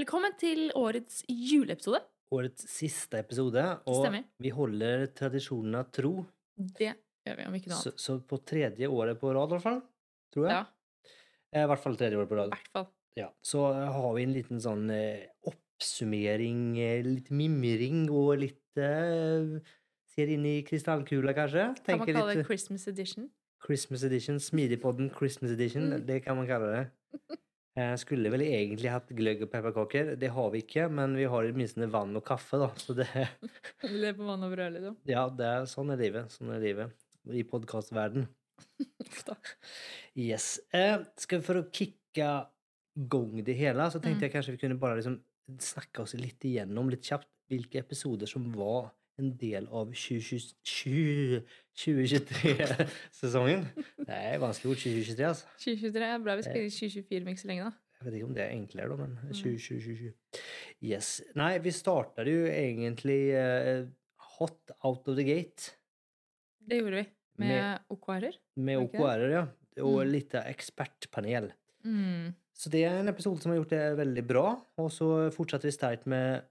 Velkommen til årets juleepisode. Årets siste episode, og Stemmer. vi holder tradisjonen av tro. Det gjør vi, om ikke noe annet. så på tredje året på rad, i hvert fall. Tror jeg. Ja, Eh, I hvert fall tredje året på i rad. hvert fall. Ja. Så eh, har vi en liten sånn eh, oppsummering, litt mimring og litt uh, Ser inn i krystallkula, kanskje. Kan man Tenker kalle det litt Christmas edition? Christmas edition. Smidigpodden Christmas edition. Mm. Det kan man kalle det. Eh, skulle vel egentlig hatt gløgg og pepperkaker. Det har vi ikke, men vi har i det minste vann og kaffe, da. Så det lever på vann og brød, liksom. Ja, det er, sånn er livet. Sånn er livet i podkastverden. Yes. Eh, skal for å kicke gong det hele, så tenkte Mm. jeg kanskje vi kunne bare liksom snakke oss litt igjennom litt kjapt hvilke episoder som var en del av 2023-sesongen. Det er vanskelig ord, 2023, altså. 2023 er bra. Vi spiller i 2024 om ikke så lenge, da. Jeg vet ikke om det er enklere, da, men Mm. 2020. Yes. Nei, vi startet jo egentlig eh, hot out of the gate Det gjorde vi. Med, Med- OKR-er. med? OKR-er, ja. Og Mm. litt ekspertpanel. Mm. Så det er en episode som har gjort det veldig bra. Og så fortsetter vi sterkt med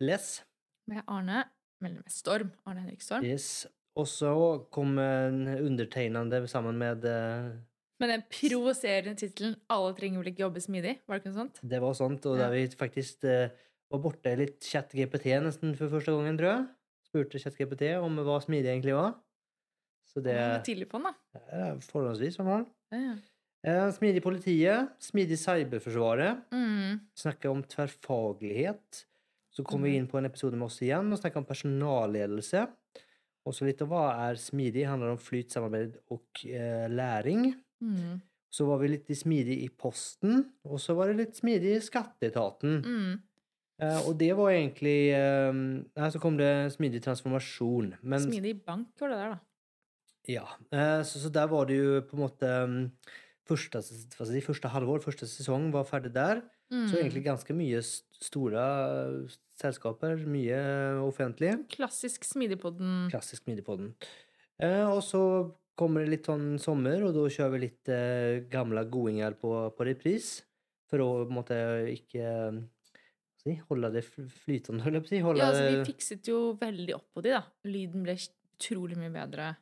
Les. Med Arne. Med Storm. Arne Henrik Storm. Yes. Og så kom en undertegnende sammen med eh, Med den provoserende tittelen 'Alle trenger vel ikke jobbe smidig'? Var det ikke noe sånt? Det var sånt, og Ja. der vi faktisk eh, var borte litt chat-GPT nesten for første gangen, tror jeg. Spurte chat-GPT om hva smidig egentlig var. Så det Han var tidlig på den, da. Ja, forholdsvis, i hvert. Ja, ja. Eh, Smidig politiet, smidig cyberforsvaret. Mm. Snakke om tverrfaglighet. Så kom vi Mhm. inn på en episode med oss igjen og snakka om personalledelse. Også litt om hva er smidig. handler om flyt, samarbeid og eh, læring. Mm. Så var vi litt smidig i Posten, og så var det litt smidig i Skatteetaten. Mm. Eh, og det var egentlig eh, Nei, så kom det smidig transformasjon. Men Smidig bank var det der, da. ja. Eh, så, så der var det jo på en måte um, første, si, første halvår, første sesong var ferdig der. Mm. Så egentlig ganske mye store eh, selskaper, mye offentlige. Klassisk Smidigpodden. Klassisk Smidigpodden. Eh, og så kommer det litt sånn sommer, og da kjører vi litt eh, gamle godinger på, på repris. For å på en måte ikke si, holde det flytende, holdt jeg på å si. Holde Ja, altså, vi fikset jo veldig opp på de, da. Lyden ble utrolig mye bedre.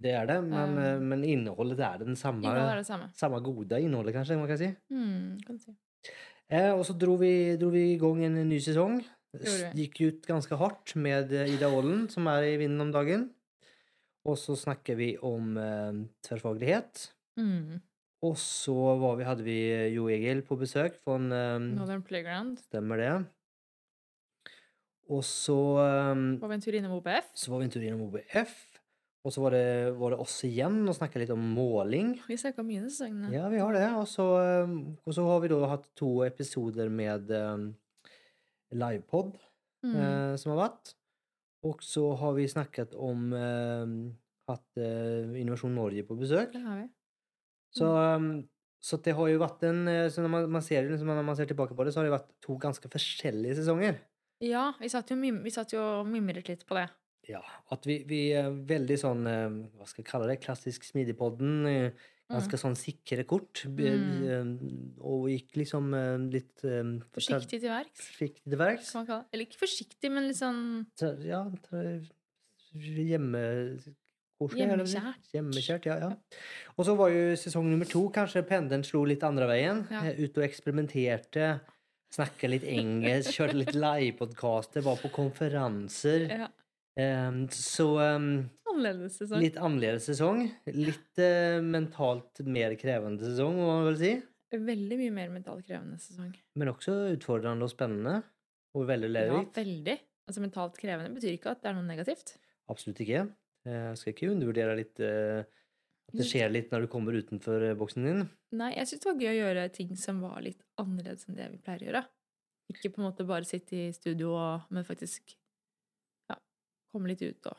Det er det, men, Um, men innholdet er det samme. samme gode innholdet, kanskje, man kan si. Mm, kan si. Eh, og så dro vi, dro vi i gang en ny sesong. Gikk ut ganske hardt med eh, Ida Aalen, som er i vinden om dagen. Og så snakker vi om eh, tverrfaglighet. Mm. Og så var vi, hadde vi Jo Egil på besøk, fra eh, Northern Playground. stemmer det. Og så, eh, Var vi en tur innom OBF. så var vi en tur innom OBF. Og så var det, var det oss igjen og snakka litt om måling. Vi snakka mye disse sesongen. Ja, vi har det. Og så, eh, og så har vi da hatt to episoder med um, livepod Mm. eh, som har vært. Og så har vi snakket om eh, hatt eh, Innovasjon Norge på besøk. Det har vi. Så, um, så det har jo vært en eh, så når man, man ser, liksom, når man ser tilbake på det, så har det vært to ganske forskjellige sesonger. Ja, vi satt jo, mim vi satt jo og mimret litt på det. Ja, at vi, vi er veldig sånn eh, Hva skal jeg kalle det? Klassisk Smidigpodden. Ganske Ganske sånn sikre kort. Mm. eh, Og gikk liksom eh, litt eh, Forsiktig til verks, Forsiktig til verks. Eller ikke forsiktig, men litt sånn Ja, hjemme... Hjemmekjært. Hjemmekjært, ja, ja. Og så var jo sesong nummer to kanskje pendelen slo litt andre veien. Ja. Eh, Ut og eksperimenterte. Snakka litt engelsk, kjørte litt livepodkaster, var på konferanser. ja, Eh, så eh, annerledes sesong. litt annerledes sesong. Litt eh, mentalt mer krevende sesong, må man vel si. Veldig mye mer mentalt krevende sesong. Men også utfordrende og spennende. Og veldig Ja, veldig. Altså mentalt krevende betyr ikke at det er noe negativt. Absolutt ikke. Jeg skal ikke undervurdere litt eh, at det skjer litt når du kommer utenfor eh, boksen din. Nei, jeg syns det var gøy å gjøre ting som var litt annerledes enn det vi pleier å gjøre. Ikke på en måte bare sitte i studio, men faktisk komme litt ut og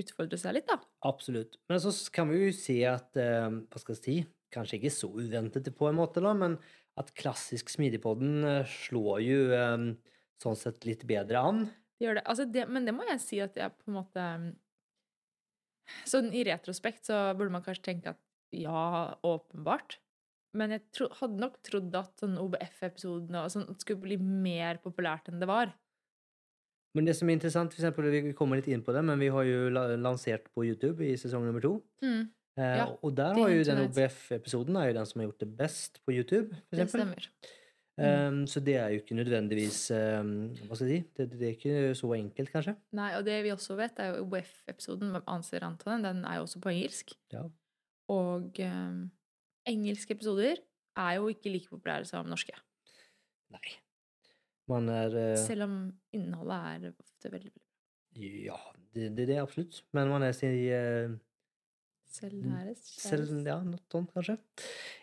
utfordre seg litt, da. Absolutt. Men så kan vi jo si at eh, Hva skal jeg si? Kanskje ikke så uventet på en måte, da, men at klassisk Smidigpodden eh, slår jo eh, sånn sett litt bedre an. Det gjør det. Altså det. Men det må jeg si at jeg på en måte Sånn i retrospekt så burde man kanskje tenke at ja, åpenbart. Men jeg tro, hadde nok trodd at sånn OBF-episodene og sånn skulle bli mer populært enn det var. Men det som er interessant, for eksempel, vi kommer litt inn på det, men vi har jo lansert på YouTube i sesong nummer to. Mm, Eh, Ja, og der har jo den. OBF-episoden er jo den som har gjort det best på YouTube, for det stemmer. stemmer. Um, så det er jo ikke nødvendigvis um, Hva skal jeg si? Det, det er ikke så enkelt, kanskje. Nei, og det vi også vet, er jo OBF-episoden med Anser Antonen. Den er jo også på engelsk. Ja. Og um, engelske episoder er jo ikke like populære som norske. Nei. Man er eh, Selv om innholdet er ofte veldig veldig Ja, det, det, det er absolutt. Men man er sin uh, Selvnærest? selv, Ja, noe sånt, kanskje.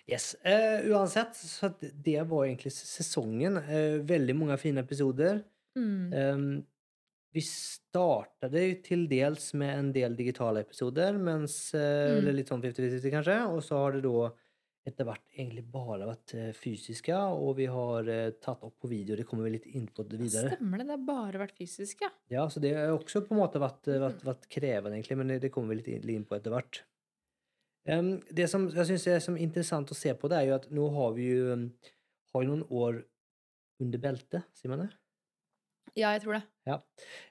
Yes. Uh, uansett, så det var egentlig sesongen. Uh, veldig mange fine episoder. Mm. Um, vi startet til dels med en del digitale episoder, mens, uh, Mm. eller litt sånn 50-50 kanskje, og så har det da etter hvert egentlig bare vært eh, fysiske, og vi har eh, tatt opp på video, det kommer vi litt inn på det videre. Stemmer det. Det har bare vært fysisk, ja. Så det har også på en måte vært, eh, vært, vært krevende egentlig, men det, kommer vi litt inn, på etter hvert. Det som jeg synes er som interessant å se på, det er jo at nå har vi jo, har noen år under beltet, sier man det? Ja, jeg tror det. Ja.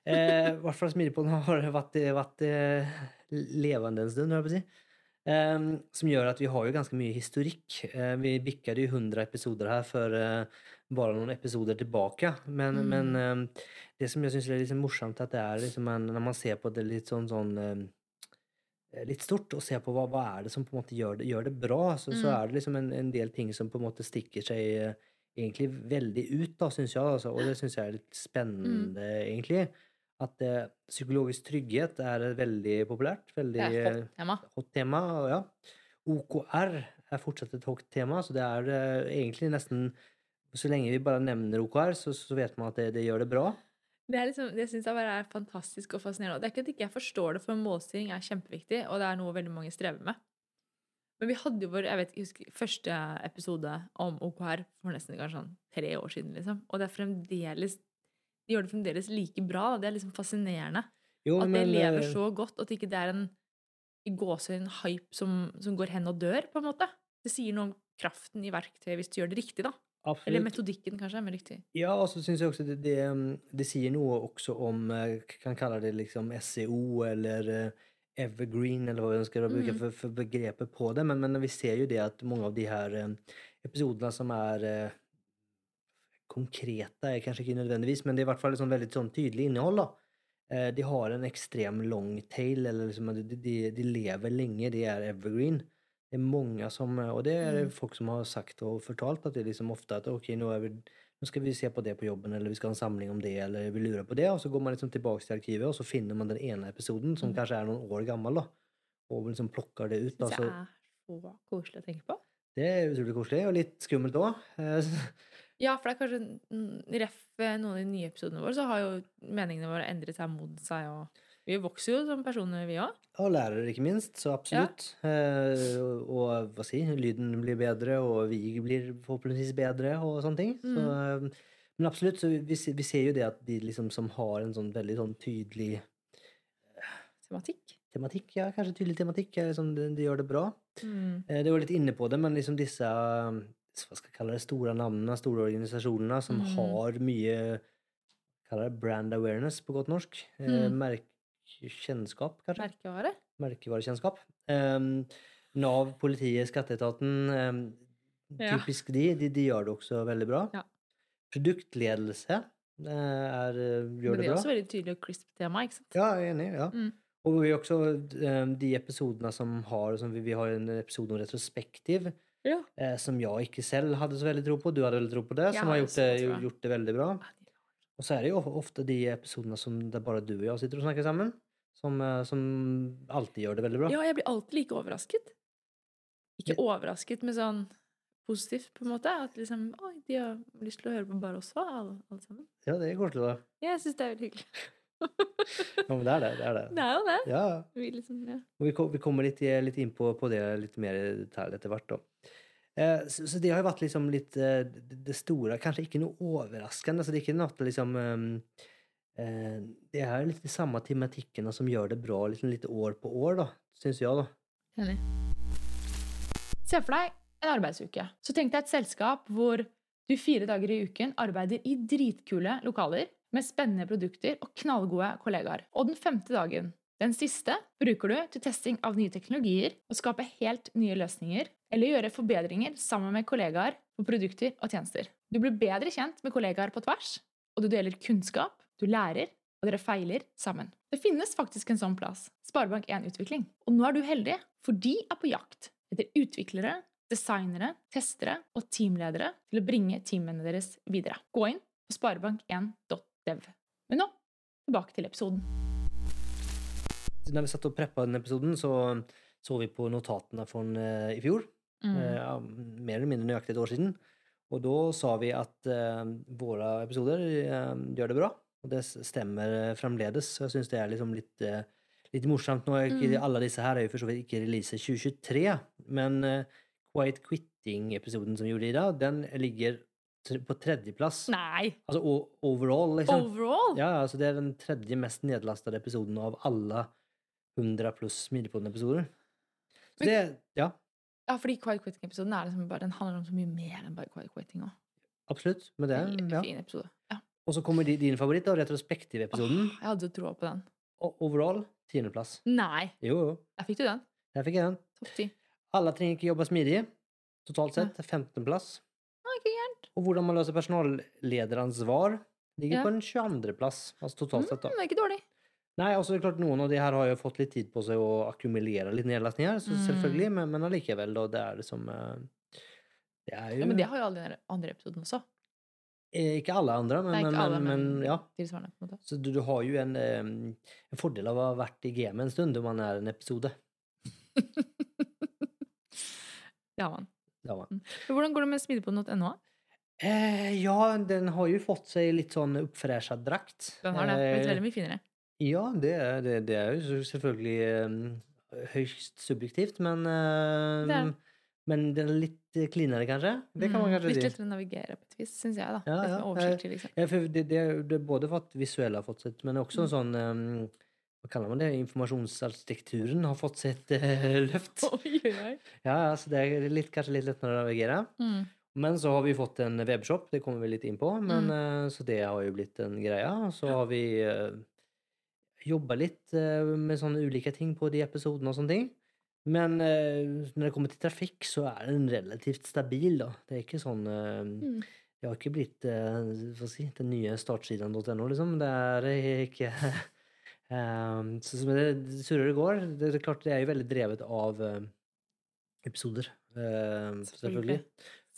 Eh, I hvert fall Smilepodden har vært, vært eh, levende en stund, hører jeg på å si. Eh, som gjør at vi har jo ganske mye historikk. Uh, vi bikkade jo 100 episoder her for uh, bare noen episoder tilbake. Men, Mm. men um, det som jeg syns er litt sånn morsomt, at det er liksom en, når man ser på det litt sånn, sånn eh, litt stort, og ser på hva, hva er det som på en måte gjør det, gjør det bra, så, så Mm. er det liksom en, en del ting som på en måte stikker seg uh, egentlig veldig ut, da, syns jeg. Altså, og det syns jeg er litt spennende, egentlig. At det, psykologisk trygghet er eh, veldig populært. Veldig Det er eh, hot tema. hot tema. Ja. OKR er fortsatt et hot tema, så det er eh, egentlig nesten Så lenge vi bare nevner OKR, så, så vet man at det, det gjør det bra. Det, er liksom, det syns jeg bare er fantastisk og fascinerende. Det er ikke at ikke jeg forstår det, for målstyring er kjempeviktig, og det er noe veldig mange strever med. Men vi hadde jo vår jeg vet, jeg husker, første episode om OKR for nesten kanskje sånn tre år siden. liksom. Og det er fremdeles De gjør det fremdeles like bra. og Det er liksom fascinerende. Jo, At det men, lever eh, så godt, og at ikke det er en i gåsehud hype som, som går hen og dør, på en måte. Det sier noe om kraften i verktøyet hvis du gjør det riktig, da. absolutt. Eller metodikken, kanskje, men riktig. Ja, og så syns jeg også det, det, mm, det sier noe også om eh, Kan kalle det liksom SEO eller eh, evergreen, eller hva vi ønsker å bruke Mm. for, for begrepet på det. Men, men vi ser jo det at mange av de her episodene som er konkrete, er kanskje ikke nødvendigvis, men det er i hvert fall et sånn veldig sånn tydelig innhold. da. Eh, de har en ekstrem long tail, eller liksom, de, de, de lever lenge, de er evergreen. Det er mange som, og det er Mm. folk som har sagt og fortalt at det er liksom ofte at ok, nå, vi, nå skal vi se på det på jobben, eller vi skal ha en samling om det, eller vi lurer på det, og så går man liksom tilbake til arkivet, og så finner man den ene episoden som Mm. kanskje er noen år gammel, da, og liksom plukker det ut. Da, Syns så jeg er så koselig å tenke på. det er utrolig koselig, og litt skummelt òg. Ja, for det er kanskje Ref eh, noen av de nye episodene våre, så har jo meningene våre endret seg, modnet seg, og vi vokser jo som personer, vi òg. Og lærere, ikke minst. Så absolutt. Eh, og, hva si, lyden blir bedre, og vi blir forhåpentligvis bedre, og sånne ting. Mm. Så, men absolutt, så vi, vi ser jo det at de liksom som har en sånn veldig sånn tydelig Tematikk. tematikk, ja, kanskje tydelig tematikk, liksom, de, de gjør det bra. Mm. Eh, det var litt inne på det, men liksom disse eh, hva skal jeg kalle det, store navnene, store organisasjonene som mm. har mye kaller det brand awareness på godt norsk. Eh, Mm. Merkekjennskap, kanskje? Merkevare. merkevarekjennskap. Um, Nav, politiet, skatteetaten um, Ja. Typisk de, de. De gjør det også veldig bra. Ja. Produktledelse eh, er, gjør det bra. Men det er også veldig tydelig og crisp tema, ikke sant? Ja, jeg er enig. ja. Mm. Og vi også um, de episodene som har som vi, vi har en episode om retrospektiv, Ja. eh, som jeg ikke selv hadde så veldig tro på. Du hadde veldig tro på det, som har gjort det, gjort det veldig bra. Og så er det jo ofte de episodene som det er bare du og jeg sitter og snakker sammen, som, eh, som alltid gjør det veldig bra. Ja, jeg blir alltid like overrasket. Ikke overrasket, men sånn positivt, på en måte. At liksom Oi, de har lyst til å høre på bare oss, alle, alle sammen. Ja, det er koselig, da. Jeg syns det er veldig hyggelig. Ja, men det er det. det, er det. Det er jo det. Ja, Vi liksom, ja. vi, kom, vi kommer litt, litt inn på, på det litt mer i detalj etter hvert. da. Eh, så, så det har jo vært liksom litt eh, det, store Kanskje ikke noe overraskende. så Det er ikke noe liksom ehm, eh, Det er litt de samme tematikkene som gjør det bra liksom litt år på år, da, syns jeg. da. Enig. Se for deg en arbeidsuke. Så tenk deg et selskap hvor du fire dager i uken arbeider i dritkule lokaler med spennende produkter og knallgode kollegaer. Og den femte dagen, den siste, bruker du til testing av nye teknologier og skape helt nye løsninger, eller gjøre forbedringer sammen med kollegaer på produkter og tjenester. Du blir bedre kjent med kollegaer på tvers, og du deler kunnskap, du lærer, og dere feiler sammen. Det finnes faktisk en sånn plass, Sparebank1 Utvikling. Og nå er du heldig, for de er på jakt etter utviklere, designere, testere og teamledere til å bringe teamene deres videre. Gå inn på sparebank1.dev. Men nå tilbake til episoden. Når vi satt og preppa den episoden, så så vi på notatene fra den i fjor. Mm. Uh, mer eller mindre nøyaktig et år siden. Og da sa vi at uh, våre episoder eh, gjør det bra. Og det stemmer eh, fremdeles. Jeg syns det er liksom litt, eh, litt morsomt. Nå er ikke Mm. alle disse her er jo for så vidt ikke release 2023, men eh, Quiet Quitting-episoden som vi gjorde i dag, den ligger på tredjeplass. Nei! Altså overall, liksom. Overall? Ja, altså det er den tredje mest nedlastede episoden av alle 100 pluss Smidigpodden-episoder. Så det, ja, Ja, fordi Quiet Quitting-episoden er liksom bare, den handler om så mye mer enn bare Quiet Quitting. også. absolutt. Men det, En ja. fin episode. Ja. Og så kommer din favoritt, da, retrospektiv-episoden. Åh, jeg hadde troa på den. Og overall tiendeplass. Nei! Jo, jo. Der fikk du den. Der fikk jeg den. Topp ti. Alle trenger ikke jobbe smidig. Totalt sett 15.-plass. Og hvordan man løser personallederansvar ligger Ja. på en 22.-plass. Altså totalt sett, da. Mm, det ikke dårlig. Nei, altså det er klart Noen av de her har jo fått litt tid på seg å akkumulere litt nedlastninger, så Mm. selvfølgelig, men, men allikevel, da. Det er liksom eh, Det er jo Ja, men det har jo alle de andre episodene også. eh, Ikke alle andre, men, Nei, ikke men, alle, men, men ja. tilsvarende. på en måte. Så du, du har jo en, eh, en fordel av å ha vært i gamet en stund om man er en episode. Det har man. Det har man. Men hvordan går det med smidigpodden.no? Eh, ja, den har jo fått seg litt sånn oppfresha drakt. Den har det. Blitt Eh, veldig mye finere. Ja, det, det, det er jo selvfølgelig eh, høyst subjektivt, men eh, Det er- Men den er litt klinere, cleanere, kanskje? Det kan man Mm, si. Litt si. lettere å navigere på et vis, syns jeg. da. Ja, litt ja. oversiktlig, liksom. Ja, for det, det, er både for at visuelle har fått sitt, men også Mm. sånn um, Hva kaller man det? Informasjonsarkitekturen har fått sitt uh, løft. Oi, oi. Ja, altså så det er litt, kanskje litt lettere å navigere. Mm. Men så har vi fått en webshop, det kommer vi litt inn på. Men, mm. så det har jo blitt en greie. Så så har vi uh, jobba litt eh, med sånne ulike ting på de episodene og sånne ting. Men eh, når det kommer til trafikk, så er den relativt stabil, da. Det er ikke sånn eh, Mm. Det har ikke blitt eh, hva si, den nye startsiden.no, liksom. Det er ikke eh, så, som det, det surrer det går. Det, er klart det er jo veldig drevet av eh, episoder. selvfølgelig. selvfølgelig.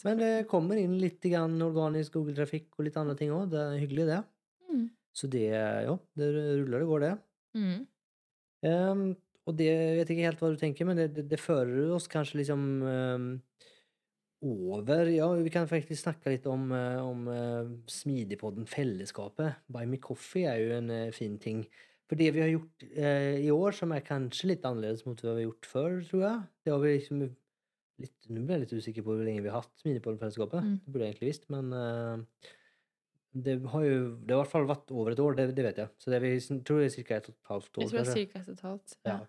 Men det kommer inn litt grann organisk Google-trafikk og litt andre ting òg. Det er hyggelig, det. Mm. Så det Ja, det ruller og går, det. Mm. Um, og det jeg vet ikke helt hva du tenker, men det, det, det fører oss kanskje liksom um, over Ja, vi kan faktisk snakke litt om, eh, om uh, Smidigpodden Fellesskapet. Buy Me Coffee er jo en uh, fin ting. For det vi har gjort uh, i år, som er kanskje litt annerledes mot hva vi har gjort før, tror jeg Det har vi liksom litt, Nå ble jeg litt usikker på hvor lenge vi har hatt Minipollenfellesskapet. Mm. Det burde jeg egentlig visst, men uh, det har jo Det har i hvert fall vært over et år, det, det vet jeg. Så det vi, tror jeg er ca. et og et halvt år. Jeg tror det er cirka totalt. Ja.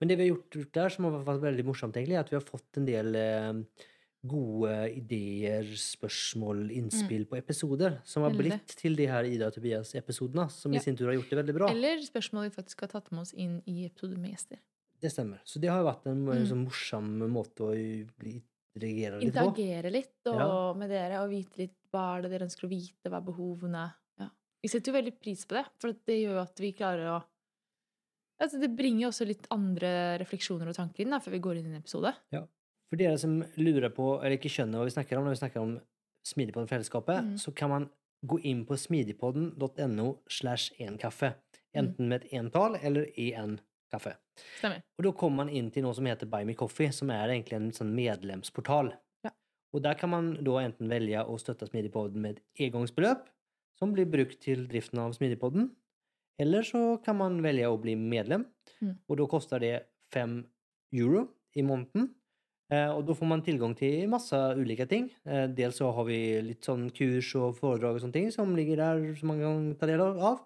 Men det vi har gjort der, som har vært veldig morsomt, egentlig, er at vi har fått en del eh, gode ideer, spørsmål, innspill på episoder som har blitt til de her Ida og Tobias-episodene, som Ja. i sin tur har gjort det veldig bra. Eller spørsmål vi faktisk har tatt med oss inn i episoder med gjester. Det stemmer. Så det har jo vært en en sånn morsom måte å bli, reagere litt på. Interagere litt og, Ja. med dere og vite litt hva er det dere ønsker å vite, hva er behovene. Ja. Vi setter jo veldig pris på det, for det gjør jo at vi klarer å altså Det bringer jo også litt andre refleksjoner og tanker inn da, før vi går inn i en episode. For dere som lurer på, eller ikke skjønner hva vi snakker om når vi snakker om Smidigpodden Fellesskapet, Mm. så kan man gå inn på smidigpodden.no slash enkaffe. Mm. Enten med et entall eller i en kaffe. Stemmer. Og da kommer man inn til noe som heter Buy Me Coffee, som er egentlig en sånn medlemsportal. Ja. Og der kan man da enten velge å støtte Smidigpodden med et engangsbeløp, som blir brukt til driften av Smidigpodden, eller så kan man velge å bli medlem, Mm. og da koster det fem euro i måneden. Eh, og da får man tilgang til masse ulike ting. Eh, dels så har vi litt sånn kurs og foredrag og sånne ting som ligger der som man kan ta del av.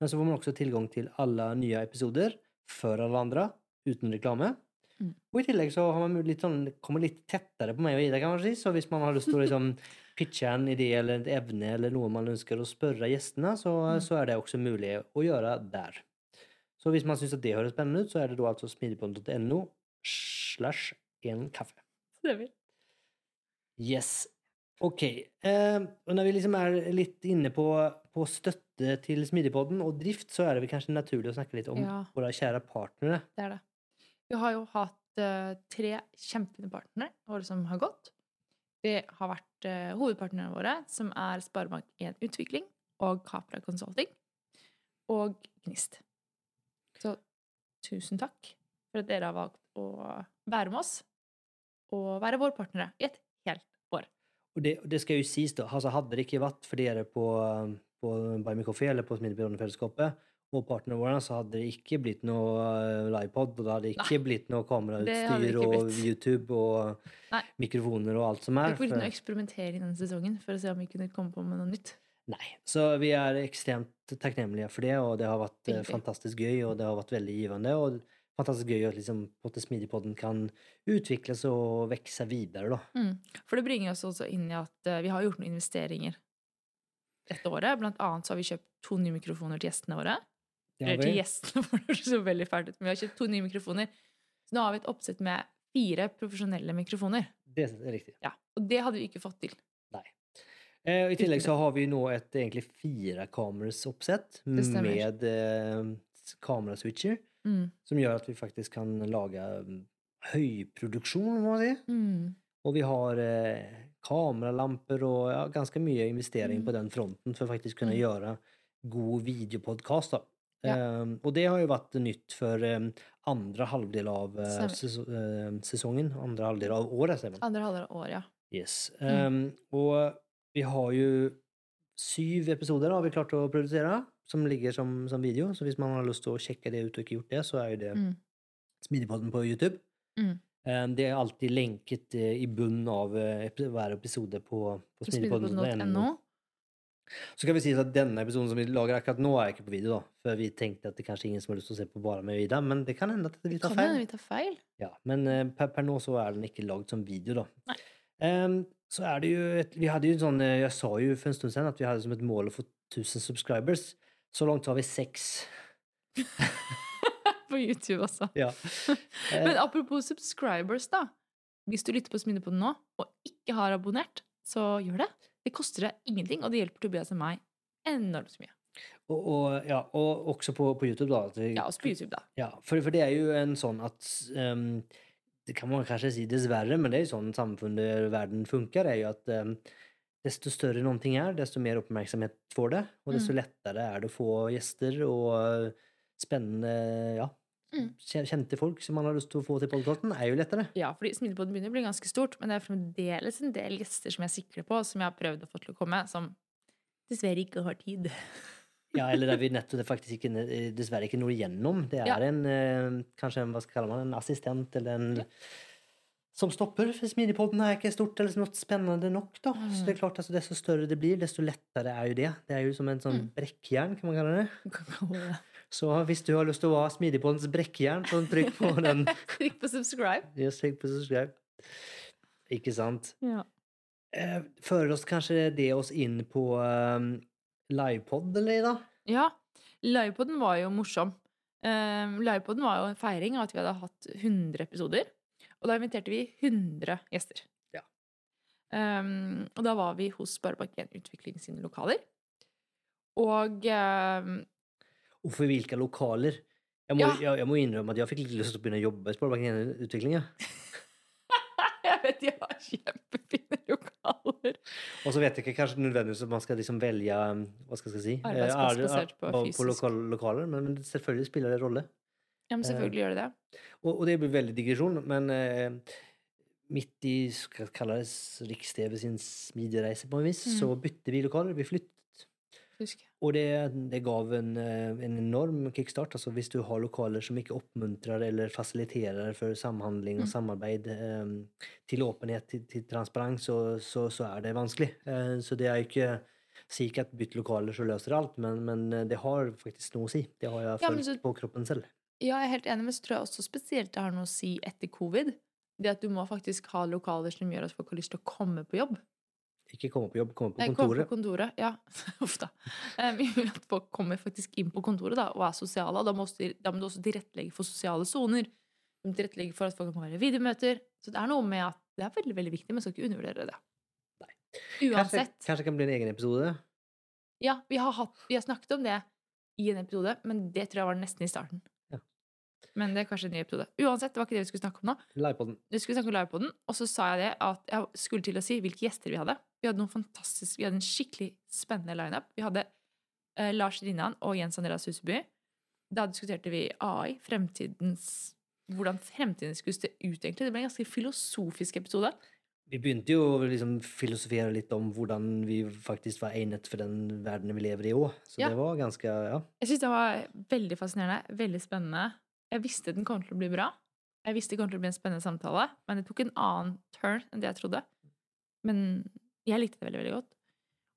Men så får man også tilgang til alle nye episoder før alle andre, uten reklame. Mm. Og i tillegg så har man litt sånn, kommer litt tettere på meg og Ida, kan man si. Så hvis man har lyst til å liksom pitche en idé eller et evne eller noe man ønsker å spørre gjestene, så, Mm. så er det også mulig å gjøre der. Så hvis man syns at det høres spennende ut, så er det da altså smidigpodden.no slash en kaffe. Stemmer. Yes. Ok. Eh, og når vi liksom er litt inne på, på støtte til Smidigpodden og drift, så er det vel kanskje naturlig å snakke litt om Ja. våre kjære partnere. Det er det. Vi har jo hatt uh, tre kjempefine partnere året som har gått. Det har vært uh, hovedpartnerne våre, som er Sparebank1 Utvikling og Capra Consulting. Og Gnist. Så tusen takk for at dere har valgt å være med oss og være våre partnere i et helt år. Og det, det skal jo sies, da. Altså, hadde det ikke vært for dere på, på Buy Me Coffee eller på Smidigpodden-fellesskapet og partnerne våre, så hadde det ikke blitt noe eh, livepod, og det hadde ikke blitt noe hadde kamerautstyr og. YouTube og Nei. mikrofoner og alt som Vi er. har ikke for- gjort noe eksperimentering denne sesongen for å se om vi kunne komme på med noe nytt. Nei, så vi er ekstremt takknemlige for det, og det har vært eh, fantastisk gøy, og det har vært veldig givende, og fantastisk gøy at liksom Smidigpodden kan utvikles og vokse videre, da. Mm. For det bringer oss også inn i at eh, vi har gjort noen investeringer dette året. Blant annet så har vi kjøpt to nye mikrofoner til gjestene våre. Eller til gjestene, våre, så veldig fælt ut. Men vi har kjøpt to nye mikrofoner. Så nå har vi et oppsett med fire profesjonelle mikrofoner. Det er riktig. Ja, Og det hadde vi ikke fått til. Eh, I tillegg så har vi nå et egentlig firekamersoppsett med eh, kameraswitcher, Mm. som gjør at vi faktisk kan lage mm, høyproduksjon, må man si. Mm. Og vi har eh, kameralamper og ja, ganske mye investering Mm. på den fronten for faktisk kunne Mm. gjøre god videopodkast. Ja. Um, og det har jo vært nytt for um, andre halvdel av uh, ses uh, sesongen. Andre halvdel av året, sier man. Andre halvdel av året, ja. Yes. Mm. Um, og vi har jo syv episoder har vi klart å produsere, som ligger som, som video. Så hvis man har lyst til å sjekke det ut og ikke gjort det, så er jo det Mm. Smidigpodden på YouTube. Mm. Um, det er alltid lenket eh, i bunnen av eh, hver episode på, på. Smidigpodden.no. Så kan vi si at denne episoden som vi lager akkurat nå, er ikke på video, da. For vi tenkte at det kanskje ingen som har lyst til å se på bare med Ida, men det kan hende at vi tar feil. vi tar feil. Ja, men eh, per, per nå så er den ikke lagd som video, da. Ehm, så er det jo et, Vi hadde jo en sånn Jeg sa jo for en stund siden at vi hadde som et mål å få 1000 subscribers. Så langt har vi seks. På YouTube også. Ja. Eh, Men apropos subscribers, da. Hvis du lytter på Sminnepoden nå, og ikke har abonnert, så gjør det. Det koster deg ingenting, og det hjelper Tobias og meg enormt mye. og, og, ja, og også på, på YouTube, da. vi- Ja, også på YouTube, da. Ja, for, for det er jo en sånn at um, Det kan man kanskje si dessverre, men det er jo sånn samfunnet verden funker. er jo at um, Desto større noen ting er, desto mer oppmerksomhet får det. Og desto Mm. lettere er det å få gjester og eh, spennende ja, Mm. kjente folk som man har lyst til å få til podkasten, er jo lettere. Ja, fordi Smilebåten begynner å bli ganske stort, men det er fremdeles en del gjester som jeg sikler på, som jeg har prøvd å få til å komme, som dessverre ikke har tid. Ja, eller der vi nettopp faktisk ikke, eh, dessverre ikke når igjennom. Det er Ja. en eh, kanskje en, hva skal kalle man, en assistent eller en Ja. som stopper. For Smidigpodden er ikke stort eller noe spennende nok. da. Så det er Mm. klart, altså, Desto større det blir, desto lettere er jo det. Det er jo som en sånn Mm. brekkjern, kan man kalle det. Så hvis du har lyst til å ha Smidigpoddens brekkjern, så trykk på den. Trykk på subscribe. Just trykk på subscribe. Ikke sant? Ja. Eh, fører oss kanskje det oss inn på um, livepod, eller da? ja. Livepodden var jo morsom. Um, livepodden var jo en feiring av at vi hadde hatt 100 episoder. Og da inviterte vi 100 gjester. Ja. Um, og da var vi hos Sparebank1 Utvikling sine lokaler. Og um, Og for hvilke lokaler? Jeg må, Ja. jeg, jeg må innrømme at jeg fikk litt lyst til å begynne å jobbe i Sparebanken Utvikling. Ja. jeg vet de har kjempefine lokaler. Og så vet jeg ikke kanskje nødvendigvis at man skal liksom velge um, hva skal jeg si, eh, Arbeidsplass er- basert på på fysisk. lokal, lokaler, men, selvfølgelig spiller det rolle. Ja, men selvfølgelig gjør det det. Og, og det blir veldig digresjon, men eh, midt i skal kalles Riks-TV sin smidige reise på en vis, Mm. så bytter vi lokaler. Vi flyttet. Husk. Og det, det gav en, eh, en enorm kickstart. Altså hvis du har lokaler som ikke oppmuntrer eller fasiliterer for samhandling og Mm. samarbeid eh, til åpenhet, til, til transparens, så, så, så er det vanskelig. Eh, så det er jo ikke sier ikke at bytt lokaler så løser alt, men, men det har faktisk noe å si. Det har jeg Ja, følt så- på kroppen selv. Ja, jeg er helt enig, men så tror jeg også spesielt det har noe å si etter covid. Det at du må faktisk ha lokaler som gjør at folk har lyst til å komme på jobb. Ikke komme på jobb, komme på Nei, komme kontoret. på kontoret, ja. Uff da. Um, at folk kommer faktisk inn på kontoret da, og er sosiale. Da må, også, da må du også tilrettelegge for sosiale soner. Du må tilrettelegge for at folk kan være i videomøter. Så det er noe med at det er veldig veldig viktig, men skal ikke undervurdere det. Kanskje, Uansett. kanskje det kan bli en egen episode? Ja, vi har, hatt, vi har snakket om det i en episode, men det tror jeg var nesten i starten. Men det er kanskje en ny episode. Uansett, det var ikke det vi skulle snakke om nå. Livepoden. Vi skulle snakke om livepoden, og så sa jeg det at jeg skulle til å si hvilke gjester vi hadde. Vi hadde noen fantastiske, vi hadde en skikkelig spennende lineup. Vi hadde eh, Lars Rinnan og Jens Andreas Huseby. Da diskuterte vi AI, fremtidens hvordan fremtiden skulle se ut, egentlig. Det ble en ganske filosofisk episode. Vi begynte jo å liksom filosofere litt om hvordan vi faktisk var egnet for den verden vi lever i òg. Så Ja. det var ganske Ja. Jeg syns det var veldig fascinerende, veldig spennende. Jeg visste den kom til å bli bra. Jeg visste det kom til å bli en spennende samtale, men det tok en annen turn enn det jeg trodde. Men jeg likte det veldig, veldig godt.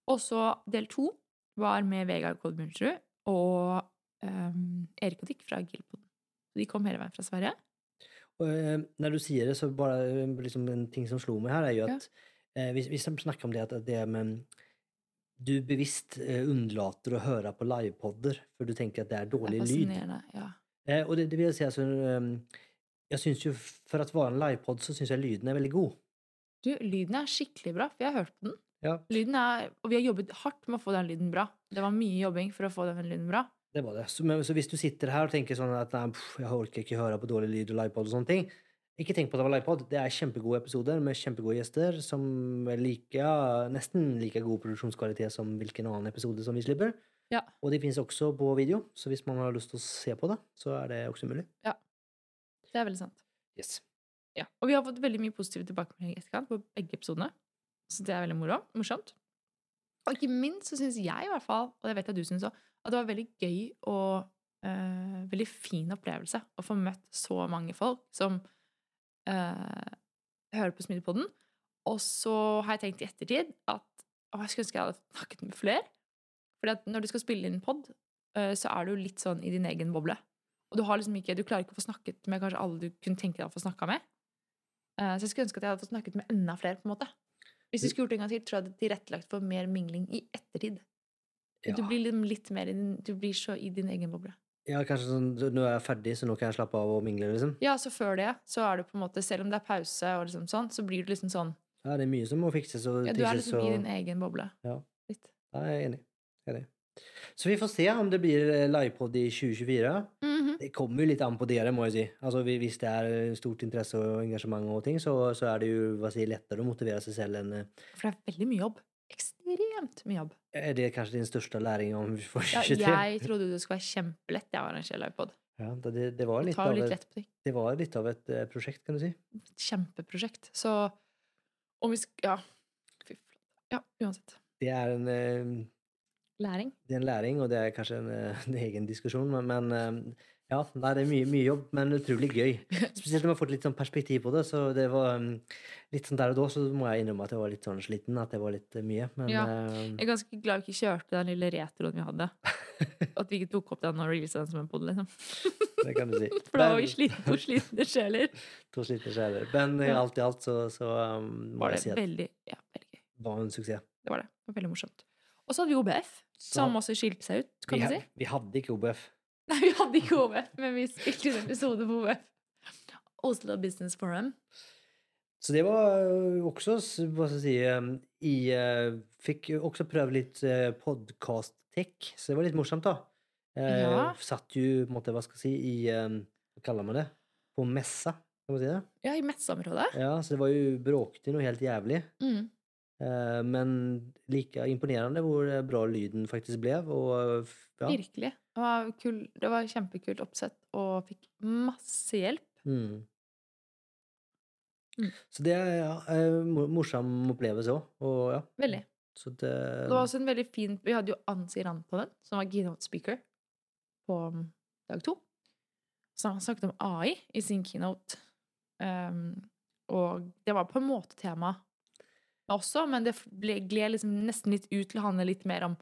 Og så del to var med Vegard Kodmundsrud og um, Erik og Dick fra Gilpod. De kom hele veien fra Sverige. Og, eh, når du sier det, så bare eh, liksom en ting som slo meg her, er jo Ja. at eh, vi, vi snakker om det at det med du bevisst eh, unnlater å høre på livepodder, for du tenker at det er dårlig Det er lyd. Ja. Eh, og det, det vil jeg si, altså Jeg synes jo, for at være en livepod, så syns jeg lyden er veldig god. Du, lyden er skikkelig bra, for jeg har hørt på den. Ja, Lyden er, og vi har jobbet hardt med å få den lyden bra. Det var mye jobbing for å få den lyden bra. det var det. Så, men, så hvis du sitter her og tenker sånn at nei, pff, jeg orker ikke høre på dårlig lyd og livepod og sånne ting, ikke tenk på at det var livepod. Det er kjempegode episoder med kjempegode gjester som er like, nesten like god produksjonskvalitet som hvilken annen episode som vi slipper. Ja. Og de finnes også på video, så hvis man har lyst til å se på det, så er det også mulig. Det er veldig sant. Yes. Ja. Og vi har fått veldig mye positive tilbakemeldinger i etterkant på begge episodene. Så det er veldig moro, morsomt. Og ikke minst så syns jeg i hvert fall, og det vet at du syns òg, at det var veldig gøy og øh, veldig fin opplevelse å få møtt så mange folk som øh, hører på Smidepodden. Og så har jeg tenkt i ettertid at å, jeg skulle ønske jeg hadde snakket med flere. Fordi at når du skal spille inn pod, eh, så er du litt sånn i din egen boble. Og du, har liksom ikke, du klarer ikke å få snakket med kanskje alle du kunne tenke deg å få snakka med. Eh, Så jeg skulle ønske at jeg hadde fått snakket med enda flere. på en måte. Hvis du skulle gjort det en gang til, tror jeg det hadde tilrettelagt for mer mingling i ettertid. Ja. Du blir litt, litt mer i din, du blir så i din egen boble. ja, kanskje sånn Nå er jeg ferdig, så nå kan jeg slappe av og mingle, liksom. Ja, så før det, så er du på en måte, selv om det er pause, og liksom sånn, så blir du liksom sånn Ja, det er mye som må fikses og ja, Du er liksom liksom i din egen boble. Ja. Litt. Da er. Jeg er enig. Så vi får se om det blir eh, livepod i 2024. Mhm. Det kommer jo litt an på dere, må jeg si. Altså, hvis det er stort interesse og engasjement, og ting, så, så er det jo si, lettere å motivere seg selv enn eh, For det er veldig mye jobb. Ekstremt mye jobb. Er det kanskje din største læring om for Ja, 2023? jeg trodde det skulle være kjempelett jeg å arrangere livepod. Ja, det, det- det, var litt av et, det var litt av et eh, prosjekt, kan du si. Kjempeprosjekt. Så om vi skal Ja. Fy flate. Ja, uansett. Det er en, eh, Læring. det er en læring, og det er kanskje en, eh, en egen diskusjon, men, men eh, ja, det er mye, mye jobb, men utrolig gøy. Spesielt når man har fått litt sånn perspektiv på det. Så det var um, litt sånn der og da, så må jeg innrømme at jeg var litt sånn sliten, at det var litt eh, mye. Men Ja. Jeg er ganske glad vi ikke kjørte den lille retroen vi hadde. At vi ikke tok opp den og releasa den som en pod, liksom. det kan du si. For da var vi sliten, to slitne sjeler. To slitne sjeler. Men alt i alt så, så um, må jeg si at veldig, ja, veldig det var en suksess. Det var det. det var veldig morsomt. Og så hadde vi OBF, som også skilte seg ut, kan man si. vi hadde ikke OBF. Nei, vi hadde ikke OBF, men vi spilte en episode på OBF. Oslo Business Forum. Så det var eh, også, hva skal jeg si, jeg eh, Fikk jo også prøve litt podkast-tech, så det var litt morsomt, da. Eh, Ja. Satt jo, på en måte, hva skal jeg si, i Hva kaller man det? På messa, kan man si det? Ja, i messeområdet. Ja, så det var jo bråkete noe helt jævlig. Mm. Eh, men like imponerende hvor eh, bra lyden faktisk ble. Og ja. Virkelig. Det var, kul, det var kjempekult oppsett, og fikk masse hjelp. Mm. Mm. Så det er ja, eh, morsom opplevelse òg. Ja, Veldig. så det Det var også en veldig fin Vi hadde jo Ansi den som var keynote speaker på um, dag to. Så han snakket om AI i sin keynote. Um, og det var på en måte tema også, men det gled liksom nesten litt ut til å handle litt mer om,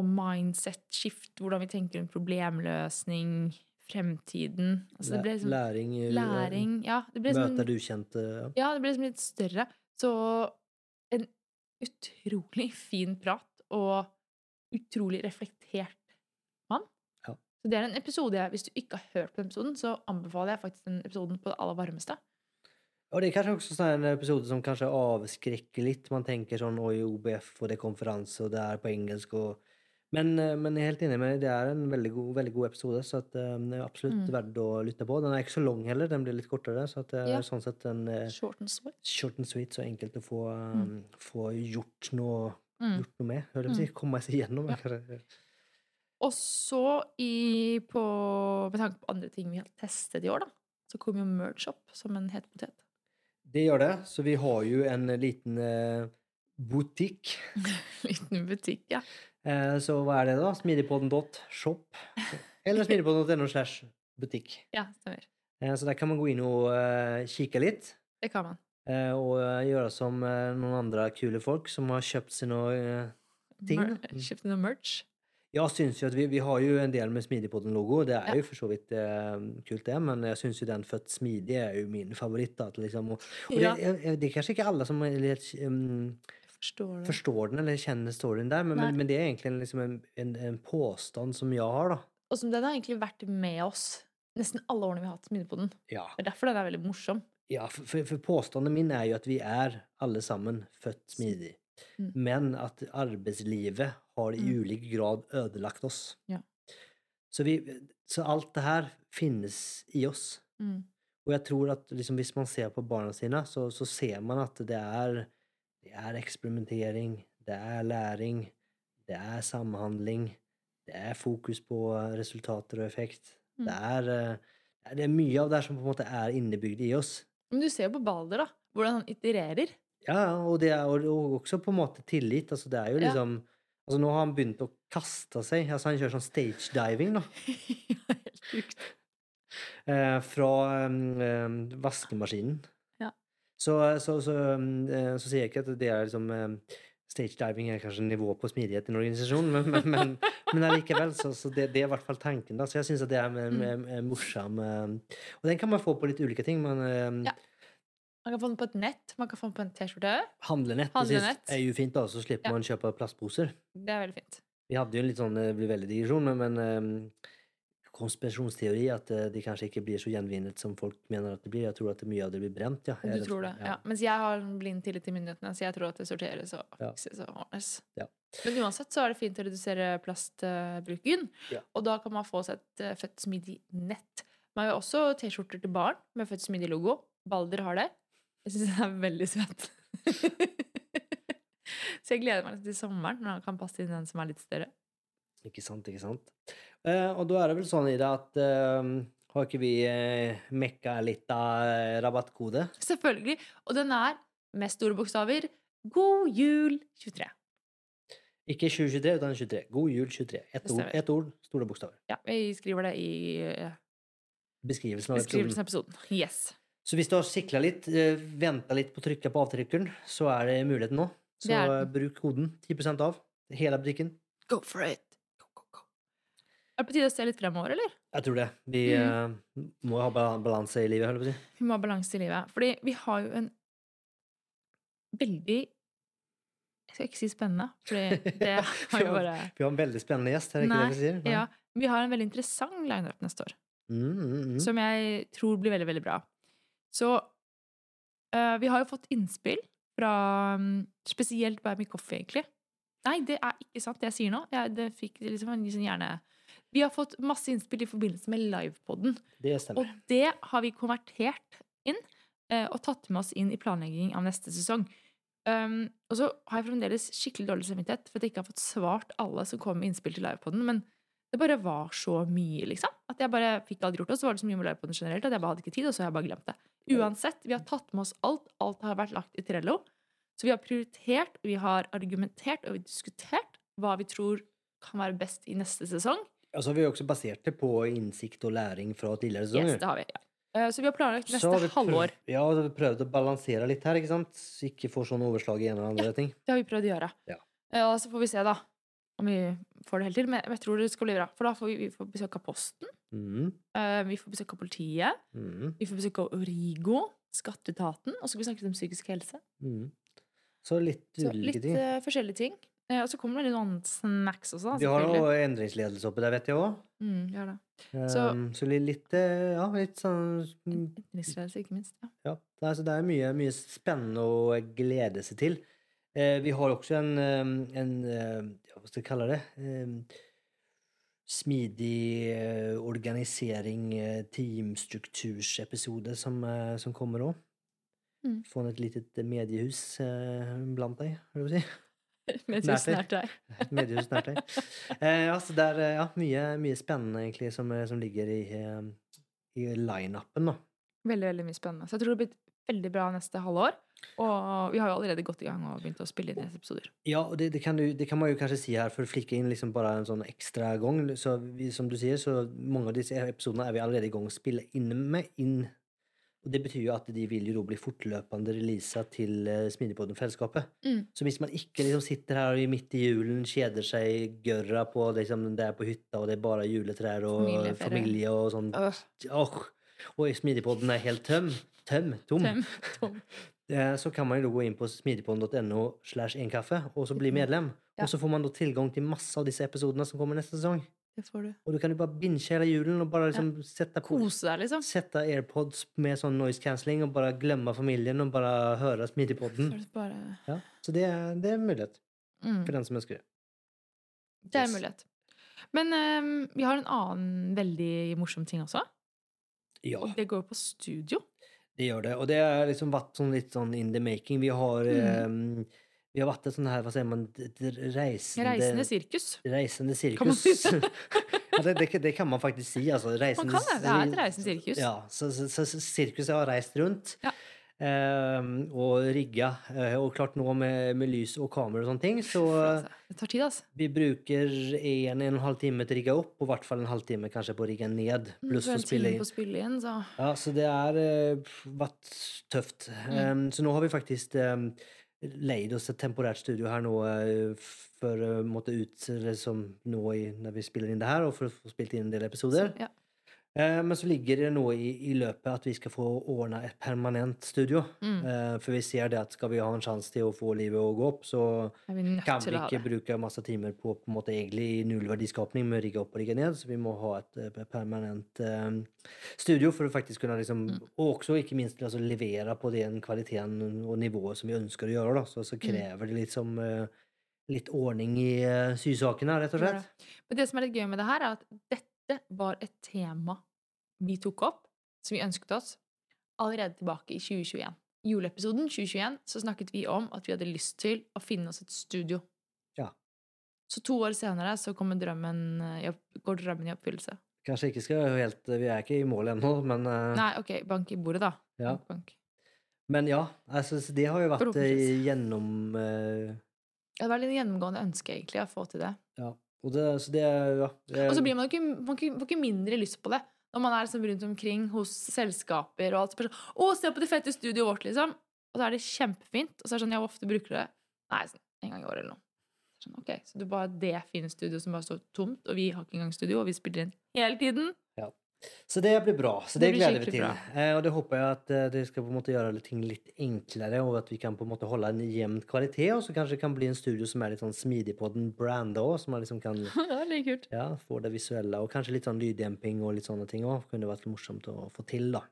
om mindset, skift, hvordan vi tenker rundt problemløsning, fremtiden. Altså, liksom Læring, læring. Ja, liksom Møter ukjente ja. Ja, det ble liksom litt større. Så en utrolig fin prat, og utrolig reflektert mann. Ja. Så det er en episode jeg, Hvis du ikke har hørt på den episoden, så anbefaler jeg faktisk den episoden på det aller varmeste. Og det er kanskje også en episode som kanskje avskrekker litt. Man tenker sånn oi, OBF, og det er konferanse, og det er på engelsk, og men, eh, men jeg er helt enig med. Det er en veldig god, veldig god episode, så at, um, det er absolutt Mm. verdt å lytte på. Den er ikke så lang heller, den blir litt kortere, så at det Ja. sånn sett en eh, Short and sweet. short and sweet, så enkelt å få, eh, Mm. få gjort, noe, Mm. gjort noe med. Hører du å si. Komme seg gjennom. Ja. Og så, i, på, med tanke på andre ting vi har testet i år, da, så kom jo Merge opp som en het potet. Det gjør det. Så vi har jo en liten eh, butikk. Liten butikk, ja. Eh, så hva er det, da? Smidigpodden.shop. Eller smidigpodden.no slash butikk. Ja, stemmer. Eh, så der kan man gå inn og eh, kikke litt. Det kan man. Eh, og eh, gjøre som noen andre kule folk som har kjøpt sine Ting, Mer. Mm. Noe merch. Jeg syns jo at vi, vi har jo en del med Smidigpodden-logo. Det er Ja. jo for så vidt eh, kult, det. Men jeg syns jo den Født smidig er jo min favoritt. At liksom, og, og Ja. det, jeg- det er kanskje ikke alle som er litt, um, forstår forstår den eller kjenner storyen der, men, men, men det er egentlig en, liksom en, en, en påstand som jeg har, da. Og som den har egentlig vært med oss nesten alle årene vi har hatt Smidigpodden. Ja, Det er derfor den er veldig morsom. ja for, for, for påstanden min er jo at vi er alle sammen født smidig. Mm. Men at arbeidslivet har i Mm. ulik grad ødelagt oss. Ja. Så, vi, så alt det her finnes i oss. Mm. Og jeg tror at liksom, hvis man ser på barna sine, så, så ser man at det er, det er eksperimentering, det er læring, det er samhandling, det er fokus på resultater og effekt. Mm. Det, er, eh, det er mye av det her som på en måte er innebygd i oss. Men du ser jo på Balder, da. Hvordan han itererer. Ja, og det er og, og også på en måte tillit. Altså, det er jo Ja. Altså, nå har han begynt å kaste seg. Altså, han kjører sånn stage diving, da. Ja, Helt sjukt. Eh, fra em, vaskemaskinen. Ja. Så, så, så, eh, så sier jeg ikke at det er liksom Stage diving er kanskje nivå på smidighet i en organisasjon, men, men, men, men allikevel, så, så det, det er i hvert fall tanken. da, Så jeg syns at det er er, er en, en morsom Og den kan man få på litt ulike ting, men Ja. Man kan få den på et nett, man kan få den på en T-skjorte. handlenett, Handlenett. er jo fint, da, så slipper Ja. man kjøpe plastposer. Det er veldig fint. Vi hadde jo en litt sånn, det blir veldig digresjon, men, men konspirasjonsteori at de det kanskje ikke blir så gjenvinnet som folk mener at det blir. Jeg tror at mye av det blir brent. ja. Du tror det. Ja. Mens jeg har en blind tillit til myndighetene, så jeg tror at det sorteres og Ja. fikses og ordnes. Ja. Men uansett så er det fint å redusere plastbruken. Ja. Og da kan man få seg et eh, født nett. Man har jo også T-skjorter til barn med født smidig-logo. Balder har det. Jeg syns den er veldig søtt. så jeg gleder meg til sommeren, når han kan passe inn den som er litt større. Ikke sant, ikke sant. Eh, og da er det vel sånn Ida, at eh, har ikke vi eh, mekka litt av eh, rabattkode? Selvfølgelig. Og den er med store bokstaver God jul 23. Ikke 2023, utan 23. God jul 23. Ett ord, et ord, store bokstaver. Ja, vi skriver det i eh, Beskrivelsen av beskrivelsen av episoden. episoden. Yes. Så hvis du har sikla litt, eh, venta litt på å trykke på avtrykkeren, så er det muligheten nå. Så Det eh, bruk koden. 10% av. Hele butikken. Go for it! Go, go, go. Er det på tide å se litt fremover, eller? Jeg tror det. Vi Mm. uh, må ha balanse i livet, jeg på å si. Vi må ha balanse i livet. Fordi vi har jo en veldig Jeg skal ikke si spennende, fordi det har jo bare Vi har en veldig spennende gjest, er det ikke Nei, det vi sier? Nei. Ja, vi har en veldig interessant lineup neste år. Mm, mm, mm. som jeg tror blir veldig, veldig bra. Så uh, vi har jo fått innspill fra um, spesielt Buy Me Coffee, egentlig. Nei, det er ikke sant, det jeg sier nå. Jeg, det fikk liksom en sånn hjerne... Vi har fått masse innspill i forbindelse med livepodden, Det og det har vi konvertert inn uh, og tatt med oss inn i planlegging av neste sesong. Um, og så har jeg fremdeles skikkelig dårlig samvittighet for at jeg ikke har fått svart alle som kom med innspill til livepodden, men det bare var så mye, liksom. At jeg bare fikk aldri gjort det. Og så var det så mye med den generelt at jeg bare hadde ikke tid, og så har jeg bare glemt det. Uansett, vi har tatt med oss alt. Alt har vært lagt i Trello. Så vi har prioritert, vi har argumentert og vi har diskutert hva vi tror kan være best i neste sesong. Og så har vi også basert det på innsikt og læring fra tidligere Yes, det har vi. Ja. Eh, Så vi har planlagt neste har halvår. Ja, så har vi prøvd å balansere litt her, ikke sant? Så ikke får sånn overslag i en eller andre ting. Det har vi prøvd å gjøre. Ja. Eh, Og så får vi se, da, om vi får det helt til. Men jeg tror det skal bli bra. For da får vi, vi får besøk av Posten. Mm. Eh, vi får besøk av politiet. Mm. Vi får besøk av Origo, Skatteetaten. Og så skal vi snakke litt om psykisk helse. Mm. Så litt Så litt ting. eh, forskjellige ting. Uh, og så kommer det litt noen snacks også. Vi har noe endringsledelse oppe der, vet jeg òg. Mm. Så, Så- så litt, eh, ja, litt sånn Endringsledelse, ikke minst. Ja. Ja, det er, så det er mye, mye spennende å glede seg til. Eh, vi har også en, en ja, hva skal jeg kalle det? Eh, smidig eh, organisering, eh, teamstruktursepisode som, som kommer nå. Mm. Få et litet mediehus eh, blant deg, vil du si. Mediehus Nært deg. mediehus nært deg. Eh, ja, så det er ja, mye, mye spennende egentlig som, som ligger i, i line-upen. Veldig, veldig mye spennende. Så jeg tror det blir veldig bra neste halvår. Og vi har jo allerede gått i gang og begynt å spille inn episoder. Ja, og det, det, kan du, det kan man jo kanskje si her for å flikke inn liksom bare en sånn ekstra gang. Så vi, som du sier, så mange av disse episodene er vi allerede i gang å spille inn med. inn. Og det betyr jo at de vil jo da bli fortløpende releasa til uh, Smidigpodden-fellesskapet. Mm. Så hvis man ikke liksom sitter her midt i julen, kjeder seg gørra på liksom, der på hytta, og det er bare juletrær og familie og sånn Øh, Åh, Og Smidigpodden er helt tøm. Tøm. Tom. tøm, tom. Eh, så kan man jo gå inn på smidigpodden.no slash enkaffe og så bli medlem. Ja. Og så får man da tilgang til masse av disse episodene som kommer neste sesong. Det får du. Og du kan jo bare binche hele julen og bare liksom sette på Kose deg, liksom. Sette AirPods med sånn noise cancelling og bare glemme familien og bare høre Smidigpodden. Så det bare Ja. Så det er, det er mulighet mm. for den som ønsker det. Det er Yes. mulighet. Men um, vi har en annen veldig morsom ting også. Ja, Og det går på studio. det gjør det. Og det har liksom vært sånn litt sånn in the making. Vi har Mm. um, Vi har vært et sånn her, hva sier man, reisende Reisende sirkus. Reisende Kan sirkus. ja, det, det, det kan man faktisk si. Altså, Man kan det. Det er et reisende sirkus. Ja, så, så, så, så sirkuset har reist rundt Ja. Eh, og rigga. Eh, og klart nå med, med lys og kamera og sånne ting, så Altså, Det tar tid, altså. vi bruker en, en og en halv time til å rigge opp, og i hvert fall en halvtime kanskje på å rigge ned. Pluss å spille inn. spille inn, så Ja, så det har eh, vært tøft. Mm. Um, så nå har vi faktisk um, leid oss et temporært studio her nå for å måtte ut liksom, nå i, når vi spiller inn det her, og for å få spilt inn en del episoder. ja. Eh, men så ligger det nå i, i løpet at vi skal få ordna et permanent studio. Mm. Eh, for vi ser det at skal vi ha en sjanse til å få livet å gå opp, så vi kan vi ikke bruke masse timer på på en måte egentlig nullverdiskapning med å rigge opp og rigge ned, så vi må ha et eh, permanent um, studio for å faktisk kunne liksom Mm. Og også ikke minst altså, levere på den kvaliteten og nivået som vi ønsker å gjøre, da. Så, Mm. så krever det litt som eh, litt ordning i uh, sysakene, rett og slett. Ja. Men det som er litt gøy med det her, er at dette var et tema vi tok opp, som vi ønsket oss, allerede tilbake i 2021. I juleepisoden 2021 så snakket vi om at vi hadde lyst til å finne oss et studio. Ja. Så to år senere så kommer drømmen, går drømmen i oppfyllelse. Kanskje ikke skal helt Vi er ikke i mål ennå, men eh, Nei, ok, bank i bordet, da. Ja. Bank, bank. Men ja, så det har jo vært eh, gjennom uh... Det var litt gjennomgående ønske, egentlig, å få til det. Ja. Og det, så det ja, det, Og så blir man ikke, man får ikke mindre lyst på det når man er liksom rundt omkring hos selskaper og alt. sånt. 'Å, se på det fete studioet vårt', liksom. Og så er det kjempefint. Og så er det sånn, hvor ofte bruker du det? Nei, sånn en gang i året eller noe. Sånn, ok, Så er bare det fine studioet som bare står tomt, og vi har ikke engang studio, og vi spiller inn hele tiden. Så det blir bra. Så det, Det gleder vi til. Eh, og det håper jeg at eh, det skal på en måte gjøre ting litt enklere, og at vi kan på en måte holde en jevn kvalitet, og så kanskje det kan bli en studio som er litt sånn smidig på den branda òg, så man liksom kan ja, få det visuelle, og kanskje litt sånn lyddemping og litt sånne ting òg. Kunne vært morsomt å få til, da.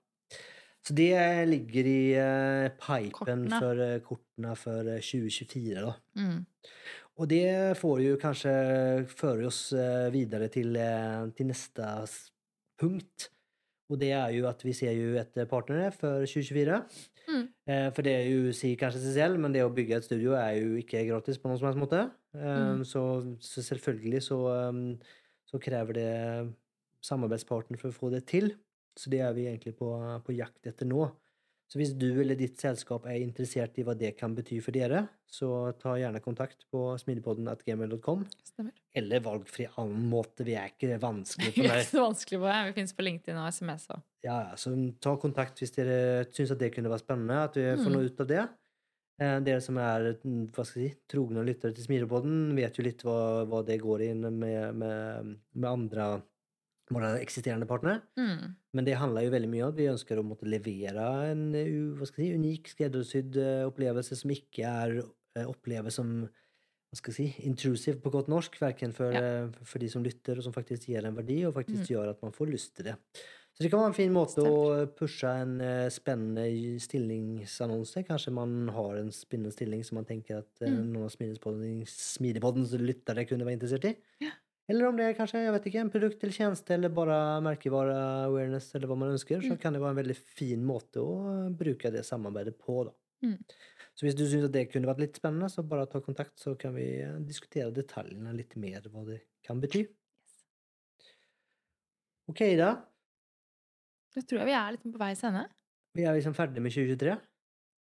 Så det ligger i eh, pipen Kortene. for eh, kortene for eh, 2024, da. Mm. Og det får jo kanskje føre oss eh, videre til, til neste punkt. Og det er jo at vi ser jo etter partnere for 2024. Mm. Eh, for det er jo, sier kanskje seg selv, men det å bygge et studio er jo ikke gratis på noen som helst måte. Eh, Mm. så, så selvfølgelig så, um, så krever det samarbeidspartner for å få det til. Så det er vi egentlig på, på jakt etter nå. Så hvis du eller ditt selskap er interessert i hva det kan bety for dere, så ta gjerne kontakt på smidigpodden.gmail.com, Stemmer. eller valgfri annen måte. Vi er ikke vanskelig Vi er ikke så vanskelig på det. Vi finnes på LinkedIn og SMS òg. Ja, så ta kontakt hvis dere syns at det kunne være spennende, at vi får Mm. noe ut av det. Eh, Dere som er mm, hva skal jeg si, trogne lyttere til Smidigpodden, vet jo litt hva, hva det går inn med, med, med andre våre eksisterende partnere. Mm. Men det handler jo veldig mye om at vi ønsker å måtte levere en u- hva skal jeg si, unik, skreddersydd eh, opplevelse som ikke er eh, som hva skal jeg si, intrusive på godt norsk, verken for, Ja. eh, for de som lytter, og som faktisk gir en verdi, og faktisk Mm. gjør at man får lyst til det. Så det kan være en fin måte å pushe en eh, spennende stillingsannonse. Kanskje man har en spennende stilling som man tenker at eh, Mm. noen av Smidigpoddens lyttere kunne være interessert i. Ja. Eller om det er kanskje jeg vet ikke, en produkt eller tjeneste eller bare merkevare-awareness eller hva man ønsker, så Mm. kan det være en veldig fin måte å bruke det samarbeidet på. Da. Mm. Så hvis du syns det kunne vært litt spennende, så bare ta kontakt, så kan vi eh, diskutere detaljene litt mer, hva det kan bety. Ok, da. Da tror jeg vi er litt på veis ende. Vi er liksom ferdig med 2023,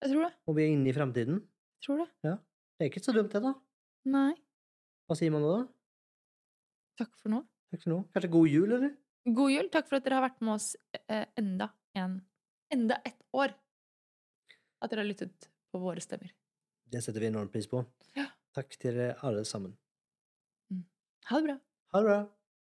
Jeg tror det. og vi er inne i fremtiden. Tror det. Det er ikke så dumt, det, da. Nei. Hva Hva sier man da? Takk for nå. Takk for nå. Kanskje god jul, eller? God jul. Takk for at dere har vært med oss eh, enda en Enda ett år. At dere har lyttet på våre stemmer. Det setter vi enormt pris på. Ja. Takk til dere alle sammen. Ha det bra. Ha det bra.